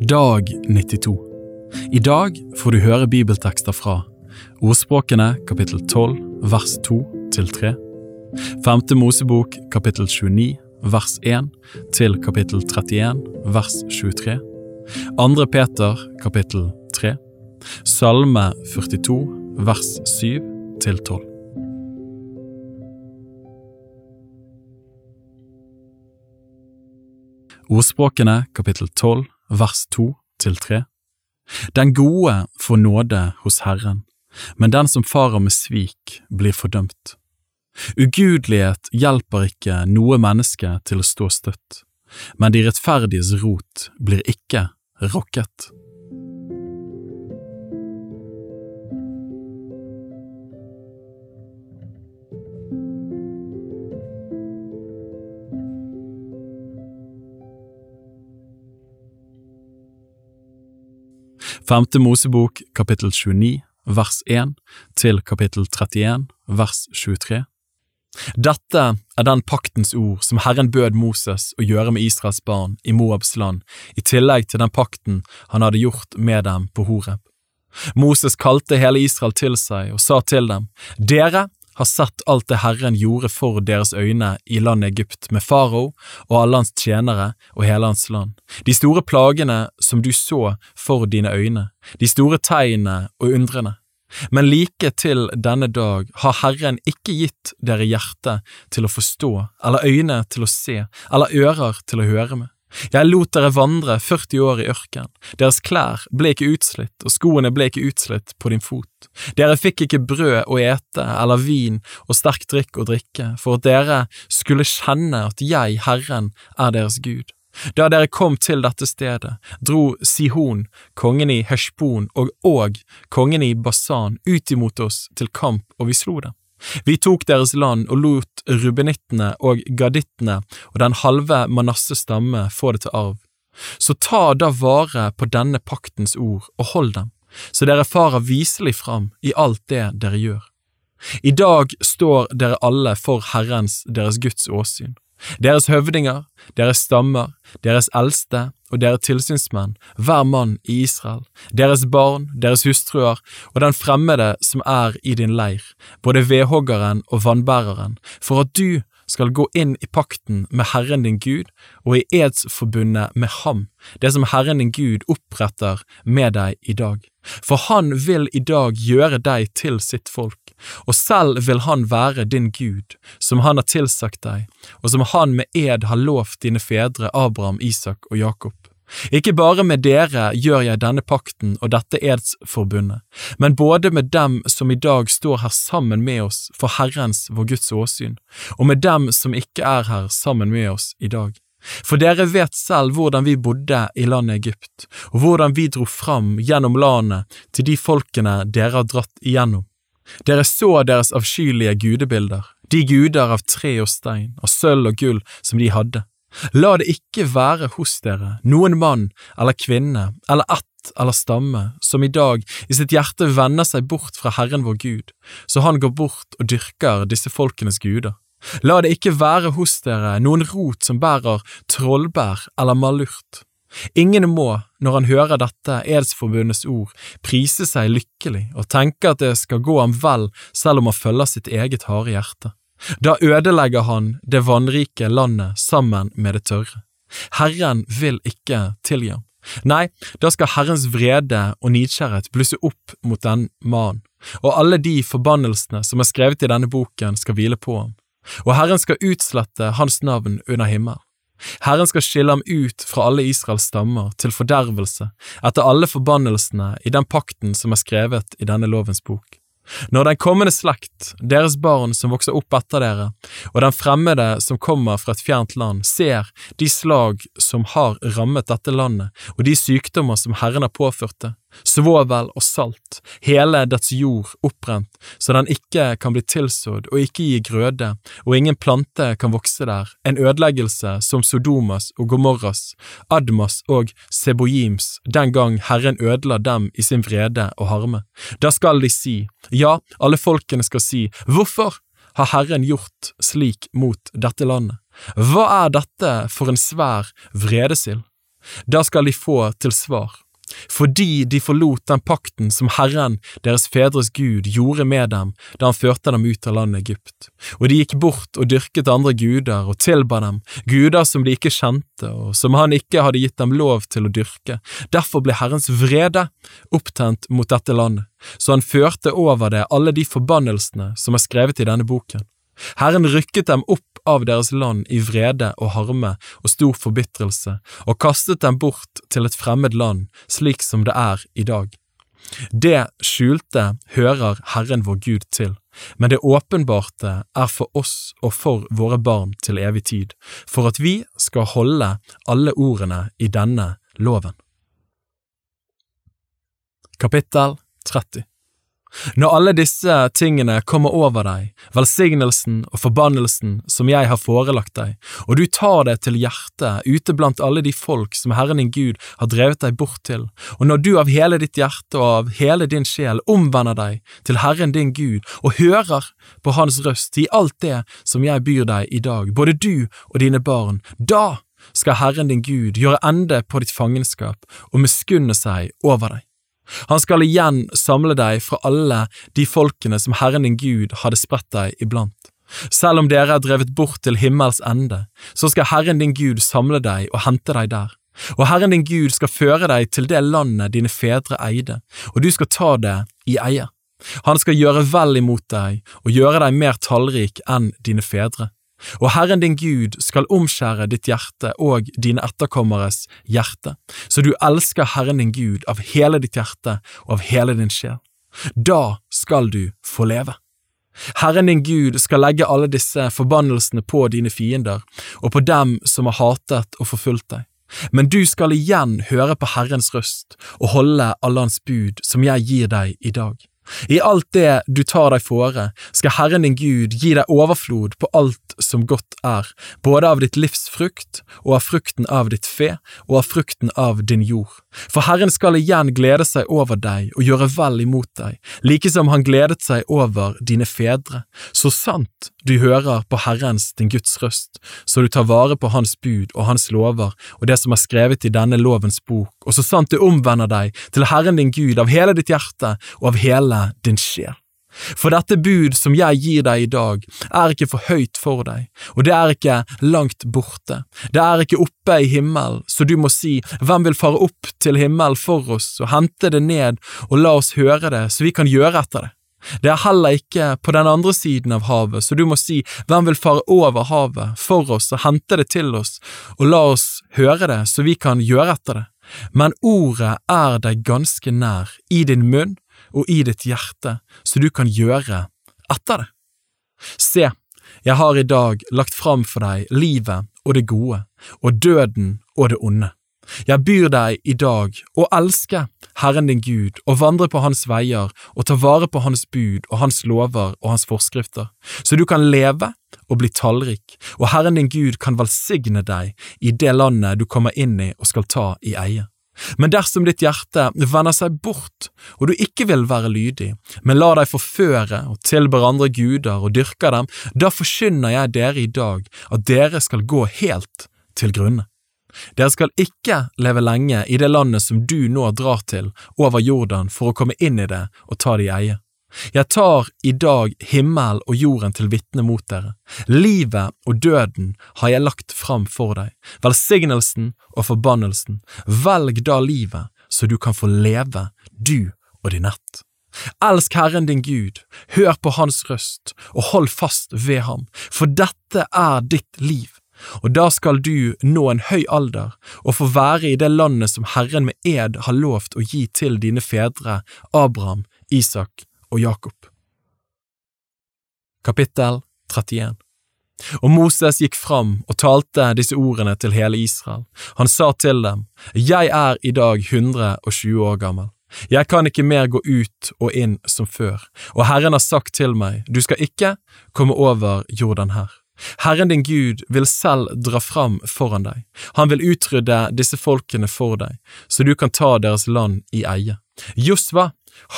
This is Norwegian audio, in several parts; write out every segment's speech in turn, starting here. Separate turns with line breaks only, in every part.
Dag 92 I dag får du høre bibeltekster fra Ordspråkene kapittel 12 vers 2 til 3, Femte Mosebok kapittel 29 vers 1 til kapittel 31 vers 23, Andre Peter kapittel 3, Salme 42 vers 7 til 12. Ordspråkene kapittel 12 vers 2 til 3. Den gode får nåde hos Herren, men den som farer med svik, blir fordømt. Ugudelighet hjelper ikke noe menneske til å stå støtt, men de rettferdiges rot blir ikke rokket. Femte Mosebok kapittel 29 vers 1 til kapittel 31 vers 23. Dette er den paktens ord som Herren bød Moses å gjøre med Israels barn i Moabs land, i tillegg til den pakten han hadde gjort med dem på Horeb. Moses kalte hele Israel til seg og sa til dem, Dere har sett alt det Herren gjorde for deres øyne i landet Egypt med farao og alle hans tjenere og hele hans land, de store plagene som du så for dine øyne, de store tegnene og undrene. Men like til denne dag har Herren ikke gitt dere hjerte til å forstå, eller øyne til å se, eller ører til å høre med. Jeg lot dere vandre 40 år i ørken, deres klær ble ikke utslitt og skoene ble ikke utslitt på din fot. Dere fikk ikke brød å ete eller vin og sterk drikk å drikke, for at dere skulle kjenne at jeg, Herren, er deres Gud. Da dere kom til dette stedet, dro Sihon, kongen i Heshbon og Og, kongen i Basan, ut imot oss til kamp, og vi slo dem. Vi tok deres land og lot rubenittene og gadittene og den halve manasses stamme få det til arv. Så ta da vare på denne paktens ord og hold dem, så dere farer viselig fram i alt det dere gjør. I dag står dere alle for Herrens, deres Guds åsyn. Deres høvdinger, deres stammer, deres eldste og deres tilsynsmenn, hver mann i Israel, deres barn, deres hustruer og den fremmede som er i din leir, både vedhoggeren og vannbæreren, for at du skal gå inn i pakten med Herren din Gud og i edsforbundet med ham, det som Herren din Gud oppretter med deg i dag. For han vil i dag gjøre deg til sitt folk, og selv vil han være din Gud, som han har tilsagt deg, og som han med ed har lovt dine fedre Abraham, Isak og Jakob. Ikke bare med dere gjør jeg denne pakten og dette edsforbundet, men både med dem som i dag står her sammen med oss for Herrens, vår Guds åsyn, og med dem som ikke er her sammen med oss i dag. For dere vet selv hvordan vi bodde i landet Egypt, og hvordan vi dro fram gjennom landet til de folkene dere har dratt igjennom. Dere så deres avskyelige gudebilder, de guder av tre og stein, av sølv og gull som de hadde. La det ikke være hos dere noen mann eller kvinne eller ett eller stamme som i dag i sitt hjerte vender seg bort fra Herren vår Gud, så han går bort og dyrker disse folkenes guder. La det ikke være hos dere noen rot som bærer trollbær eller malurt. Ingen må, når han hører dette edsforbundets ord, prise seg lykkelig og tenke at det skal gå ham vel selv om han følger sitt eget harde hjerte. Da ødelegger han det vannrike landet sammen med det tørre. Herren vil ikke tilgi ham. Nei, da skal Herrens vrede og nidkjærhet blusse opp mot den mannen, og alle de forbannelsene som er skrevet i denne boken skal hvile på ham, og Herren skal utslette hans navn under himmelen. Herren skal skille ham ut fra alle Israels stammer til fordervelse etter alle forbannelsene i den pakten som er skrevet i denne lovens bok. Når den kommende slekt, deres barn som vokser opp etter dere, og den fremmede som kommer fra et fjernt land, ser de slag som har rammet dette landet, og de sykdommer som Herren har påført det, svovel og salt, hele dets jord oppbrent, så den ikke kan bli tilsådd og ikke gi grøde, og ingen plante kan vokse der, en ødeleggelse som Sodomas og Gomorras, Admas og Sebojims, den gang Herren ødela dem i sin vrede og harme. Da skal de si, ja, alle folkene skal si, hvorfor har Herren gjort slik mot dette landet? Hva er dette for en svær vredesild? Da skal de få til svar fordi de forlot den pakten som Herren, deres fedres Gud, gjorde med dem da han førte dem ut av landet Egypt. Og de gikk bort og dyrket andre guder og tilba dem, guder som de ikke kjente og som han ikke hadde gitt dem lov til å dyrke. Derfor ble Herrens vrede opptent mot dette landet, så han førte over det alle de forbannelsene som er skrevet i denne boken. Herren rykket dem opp av deres land i vrede og harme og stor forbitrelse, og kastet dem bort til et fremmed land, slik som det er i dag. Det skjulte hører Herren vår Gud til, men det åpenbarte er for oss og for våre barn til evig tid, for at vi skal holde alle ordene i denne loven. Kapittel 30 når alle disse tingene kommer over deg, velsignelsen og forbannelsen som jeg har forelagt deg, og du tar det til hjertet ute blant alle de folk som Herren din Gud har drevet deg bort til, og når du av hele ditt hjerte og av hele din sjel omvender deg til Herren din Gud og hører på Hans røst i alt det som jeg byr deg i dag, både du og dine barn, da skal Herren din Gud gjøre ende på ditt fangenskap og miskunne seg over deg. Han skal igjen samle deg fra alle de folkene som Herren din Gud hadde spredt deg iblant. Selv om dere er drevet bort til himmels ende, så skal Herren din Gud samle deg og hente deg der. Og Herren din Gud skal føre deg til det landet dine fedre eide, og du skal ta det i eie. Han skal gjøre vel imot deg og gjøre deg mer tallrik enn dine fedre. Og Herren din Gud skal omskjære ditt hjerte og dine etterkommeres hjerte, så du elsker Herren din Gud av hele ditt hjerte og av hele din sjel. Da skal du få leve. Herren din Gud skal legge alle disse forbannelsene på dine fiender og på dem som har hatet og forfulgt deg. Men du skal igjen høre på Herrens røst og holde alle hans bud som jeg gir deg i dag. I alt det du tar deg fore, skal Herren din Gud gi deg overflod på alt som godt er, både av ditt livs frukt og av frukten av ditt fe og av frukten av din jord. For Herren skal igjen glede seg over deg og gjøre vel imot deg, like som han gledet seg over dine fedre, så sant du hører på Herrens, din Guds røst, så du tar vare på Hans bud og Hans lover og det som er skrevet i denne lovens bok, og så sant du omvender deg til Herren din Gud av hele ditt hjerte og av hele din sjel. For dette bud som jeg gir deg i dag, er ikke for høyt for deg, og det er ikke langt borte, det er ikke oppe i himmelen, så du må si, hvem vil fare opp til himmelen for oss og hente det ned og la oss høre det så vi kan gjøre etter det? Det er heller ikke på den andre siden av havet, så du må si, hvem vil fare over havet for oss og hente det til oss og la oss høre det så vi kan gjøre etter det? Men ordet er deg ganske nær, i din munn og i ditt hjerte, så du kan gjøre etter det. Se, jeg har i dag lagt fram for deg livet og det gode, og døden og det onde. Jeg byr deg i dag å elske Herren din Gud og vandre på Hans veier og ta vare på Hans bud og Hans lover og Hans forskrifter, så du kan leve og bli tallrik, og Herren din Gud kan velsigne deg i det landet du kommer inn i og skal ta i eie. Men dersom ditt hjerte vender seg bort, og du ikke vil være lydig, men lar deg forføre og tilber andre guder og dyrker dem, da forkynner jeg dere i dag at dere skal gå helt til grunne. Dere skal ikke leve lenge i det landet som du nå drar til over Jordan for å komme inn i det og ta det i eie. Jeg tar i dag himmel og jorden til vitne mot dere. Livet og døden har jeg lagt fram for deg, velsignelsen og forbannelsen. Velg da livet, så du kan få leve, du og din ett. Elsk Herren din Gud, hør på Hans røst og hold fast ved ham, for dette er ditt liv. Og da skal du nå en høy alder og få være i det landet som Herren med ed har lovt å gi til dine fedre, Abraham, Isak og Jakob. Kapittel 31 Og Moses gikk fram og talte disse ordene til hele Israel. Han sa til dem, Jeg er i dag 120 år gammel. Jeg kan ikke mer gå ut og inn som før, og Herren har sagt til meg, du skal ikke komme over jorden her. Herren din Gud vil selv dra fram foran deg, han vil utrydde disse folkene for deg, så du kan ta deres land i eie. Josva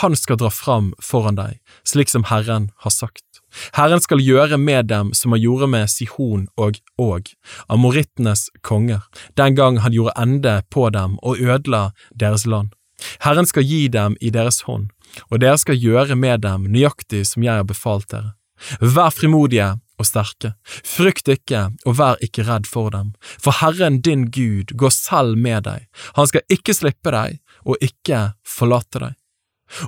han skal dra fram foran deg, slik som Herren har sagt. Herren skal gjøre med dem som han gjorde med Sihon og Og, amorittenes konger, den gang han gjorde ende på dem og ødela deres land. Herren skal gi dem i deres hånd, og dere skal gjøre med dem nøyaktig som jeg har befalt dere. Vær frimodige og sterke, frykt ikke og vær ikke redd for dem, for Herren din Gud går selv med deg, han skal ikke slippe deg og ikke forlate deg.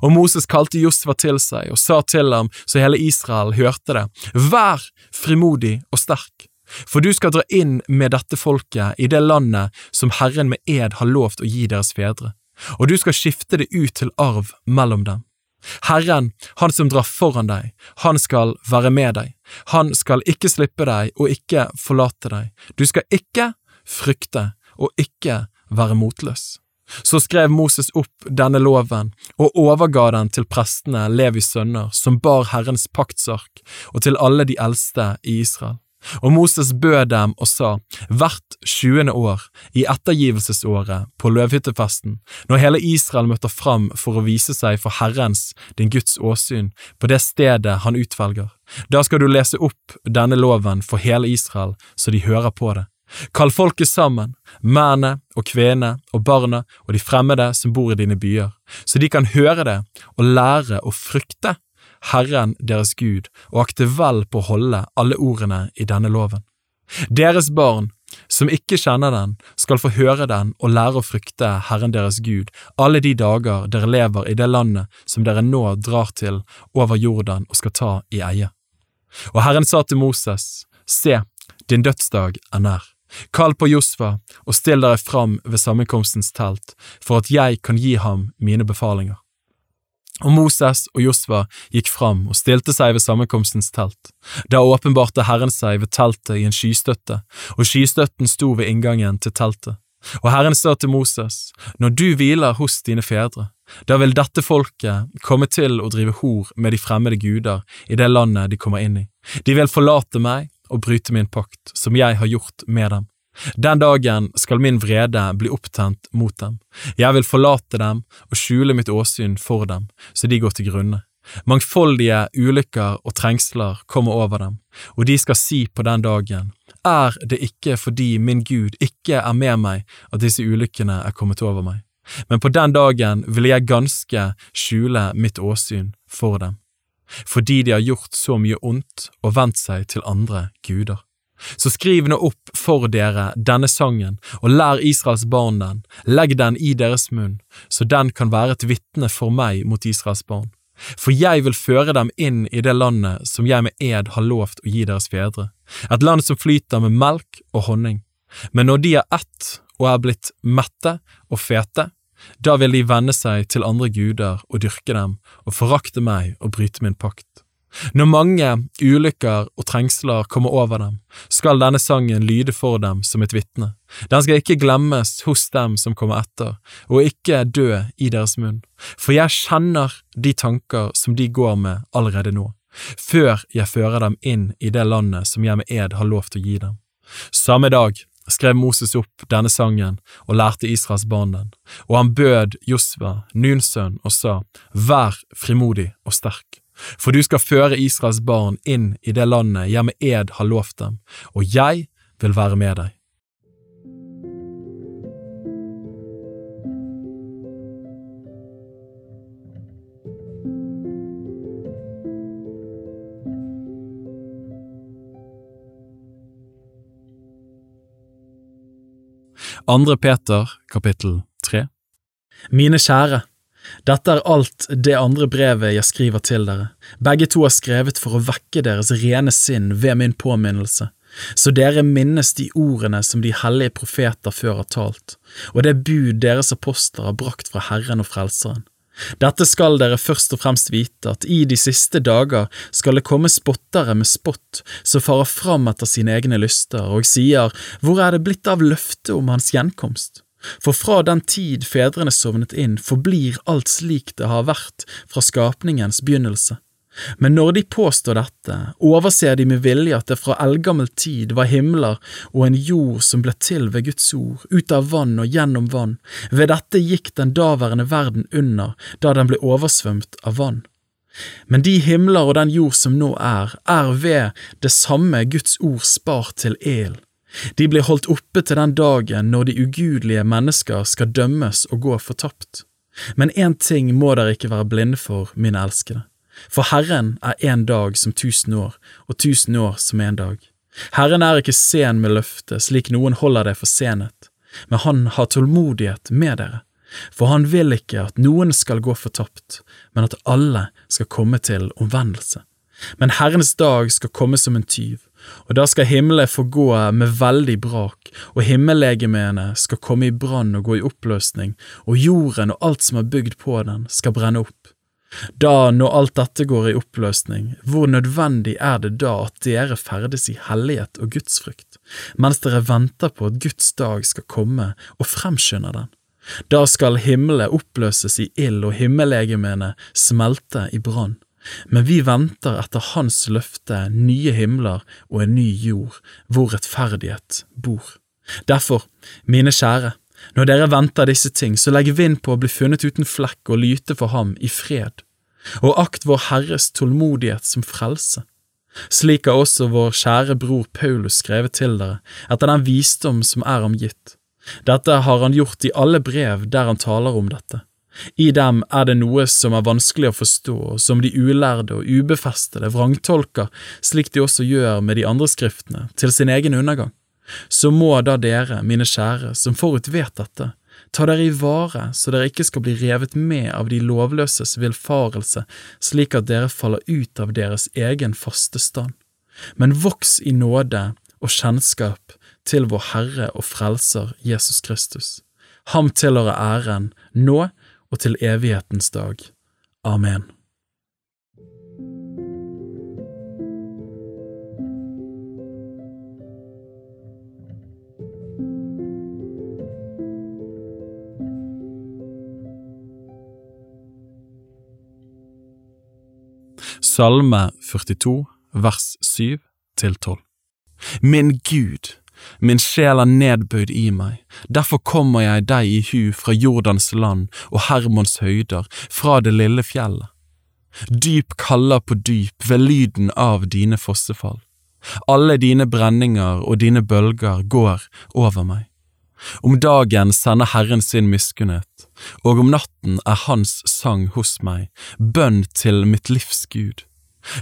Og Moses kalte Josfa til seg og sa til ham så hele Israel hørte det, vær frimodig og sterk, for du skal dra inn med dette folket i det landet som Herren med ed har lovt å gi deres fedre, og du skal skifte det ut til arv mellom dem. Herren, han som drar foran deg, han skal være med deg, han skal ikke slippe deg og ikke forlate deg, du skal ikke frykte og ikke være motløs. Så skrev Moses opp denne loven og overga den til prestene Levis sønner, som bar Herrens paktsark, og til alle de eldste i Israel. Og Moses bød dem og sa, hvert tjuende år, i ettergivelsesåret på løvhyttefesten, når hele Israel møter fram for å vise seg for Herrens, din Guds åsyn, på det stedet han utvelger, da skal du lese opp denne loven for hele Israel, så de hører på det. Kall folket sammen, mennene og kvenene og barna og de fremmede som bor i dine byer, så de kan høre det og lære å frykte Herren deres Gud og akte vel på å holde alle ordene i denne loven. Deres barn, som ikke kjenner den, skal få høre den og lære å frykte Herren deres Gud alle de dager dere lever i det landet som dere nå drar til over Jordan og skal ta i eie. Og Herren sa til Moses, Se, din dødsdag er nær. Kall på Josfa og still dere fram ved sammenkomstens telt, for at jeg kan gi ham mine befalinger. Og Moses og Josfa gikk fram og stilte seg ved sammenkomstens telt. Da åpenbarte Herren seg ved teltet i en skystøtte, og skystøtten sto ved inngangen til teltet. Og Herren sa til Moses, når du hviler hos dine fedre, da vil dette folket komme til å drive hor med de fremmede guder i det landet de kommer inn i. De vil forlate meg og bryte min pakt, som jeg har gjort med dem. Den dagen skal min vrede bli opptent mot dem. Jeg vil forlate dem og skjule mitt åsyn for dem, så de går til grunne. Mangfoldige ulykker og trengsler kommer over dem, og de skal si på den dagen, er det ikke fordi min Gud ikke er med meg at disse ulykkene er kommet over meg, men på den dagen vil jeg ganske skjule mitt åsyn for dem fordi de har gjort så mye ondt og vendt seg til andre guder. Så skriv nå opp for dere denne sangen, og lær Israels barn den, legg den i deres munn, så den kan være et vitne for meg mot Israels barn. For jeg vil føre dem inn i det landet som jeg med ed har lovt å gi deres fedre, et land som flyter med melk og honning. Men når de er ett og er blitt mette og fete, da vil de vende seg til andre guder og dyrke dem, og forakte meg og bryte min pakt. Når mange ulykker og trengsler kommer over dem, skal denne sangen lyde for dem som et vitne. Den skal ikke glemmes hos dem som kommer etter, og ikke dø i deres munn, for jeg kjenner de tanker som de går med allerede nå, før jeg fører dem inn i det landet som jeg med ed har lovt å gi dem. Samme dag skrev Moses opp denne sangen og lærte Israels barn den, og han bød Josva, Nuns sønn, og sa, Vær frimodig og sterk, for du skal føre Israels barn inn i det landet jeg med ed har lovt dem, og jeg vil være med deg. Andre Peter, kapittel tre Mine kjære, dette er alt det andre brevet jeg skriver til dere. Begge to er skrevet for å vekke deres rene sinn ved min påminnelse, så dere minnes de ordene som de hellige profeter før har talt, og det bud deres apostler har brakt fra Herren og Frelseren. Dette skal dere først og fremst vite, at i de siste dager skal det komme spottere med spott som farer fram etter sine egne lyster og sier, Hvor er det blitt av løftet om hans gjenkomst? For fra den tid fedrene sovnet inn, forblir alt slik det har vært fra skapningens begynnelse. Men når de påstår dette, overser de med vilje at det fra eldgammel tid var himler og en jord som ble til ved Guds ord, ut av vann og gjennom vann. Ved dette gikk den daværende verden under da den ble oversvømt av vann. Men de himler og den jord som nå er, er ved det samme Guds ord spart til el. De blir holdt oppe til den dagen når de ugudelige mennesker skal dømmes og gå fortapt. Men én ting må dere ikke være blinde for, mine elskede. For Herren er en dag som tusen år, og tusen år som en dag. Herren er ikke sen med løftet, slik noen holder det for senet, men han har tålmodighet med dere for han vil ikke at noen skal gå fortapt, men at alle skal komme til omvendelse. Men Herrens dag skal komme som en tyv, og da skal himmelen forgå med veldig brak, og himmellegemene skal komme i brann og gå i oppløsning, og jorden og alt som er bygd på den, skal brenne opp. Da, når alt dette går i oppløsning, hvor nødvendig er det da at dere ferdes i hellighet og gudsfrykt, mens dere venter på at Guds dag skal komme og fremskynder den? Da skal himmelen oppløses i ild og himmellegemene smelte i brann. Men vi venter etter Hans løfte nye himler og en ny jord, hvor rettferdighet bor. Derfor, mine kjære, når dere venter disse ting, så legg vind på å bli funnet uten flekk og lyte for ham i fred, og akt vår Herres tålmodighet som frelse. Slik har også vår kjære bror Paulus skrevet til dere, etter den visdom som er ham gitt dette har han gjort i alle brev der han taler om dette. I dem er det noe som er vanskelig å forstå, og som de ulærde og ubefestede vrangtolker, slik de også gjør med de andre skriftene, til sin egen undergang. Så må da dere, mine kjære, som forut vet dette, ta dere i vare så dere ikke skal bli revet med av de lovløses villfarelse, slik at dere faller ut av deres egen faste stand. Men voks i nåde og kjennskap til vår Herre og Frelser Jesus Kristus. Ham tilhører æren nå og til evighetens dag. Amen. Salme 42, vers 7 til 12. Min Gud, Min sjel er nedbøyd i meg, derfor kommer jeg deg i hu fra Jordans land og Hermons høyder, fra det lille fjellet. Dyp kaller på dyp ved lyden av dine fossefall. Alle dine brenninger og dine bølger går over meg. Om dagen sender Herren sin miskunnhet, og om natten er Hans sang hos meg, bønn til mitt livs Gud.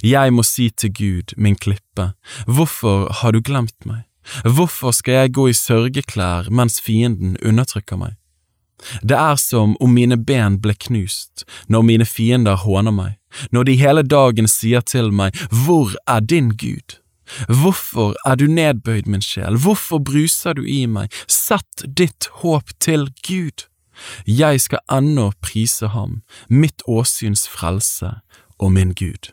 Jeg må si til Gud, min klippe, hvorfor har du glemt meg? Hvorfor skal jeg gå i sørgeklær mens fienden undertrykker meg? Det er som om mine ben ble knust når mine fiender håner meg, når de hele dagen sier til meg, Hvor er din Gud? Hvorfor er du nedbøyd, min sjel, hvorfor bruser du i meg, sett ditt håp til Gud. Jeg skal ennå prise ham, mitt åsyns frelse og min Gud.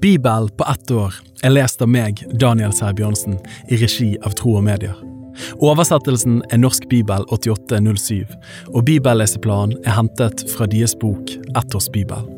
Bibel på ett år er lest av meg, Daniel Sæbjørnsen, i regi av Tro og Medier. Oversettelsen er Norsk bibel 8807, og bibelleseplanen er hentet fra deres bok Ett års bibel.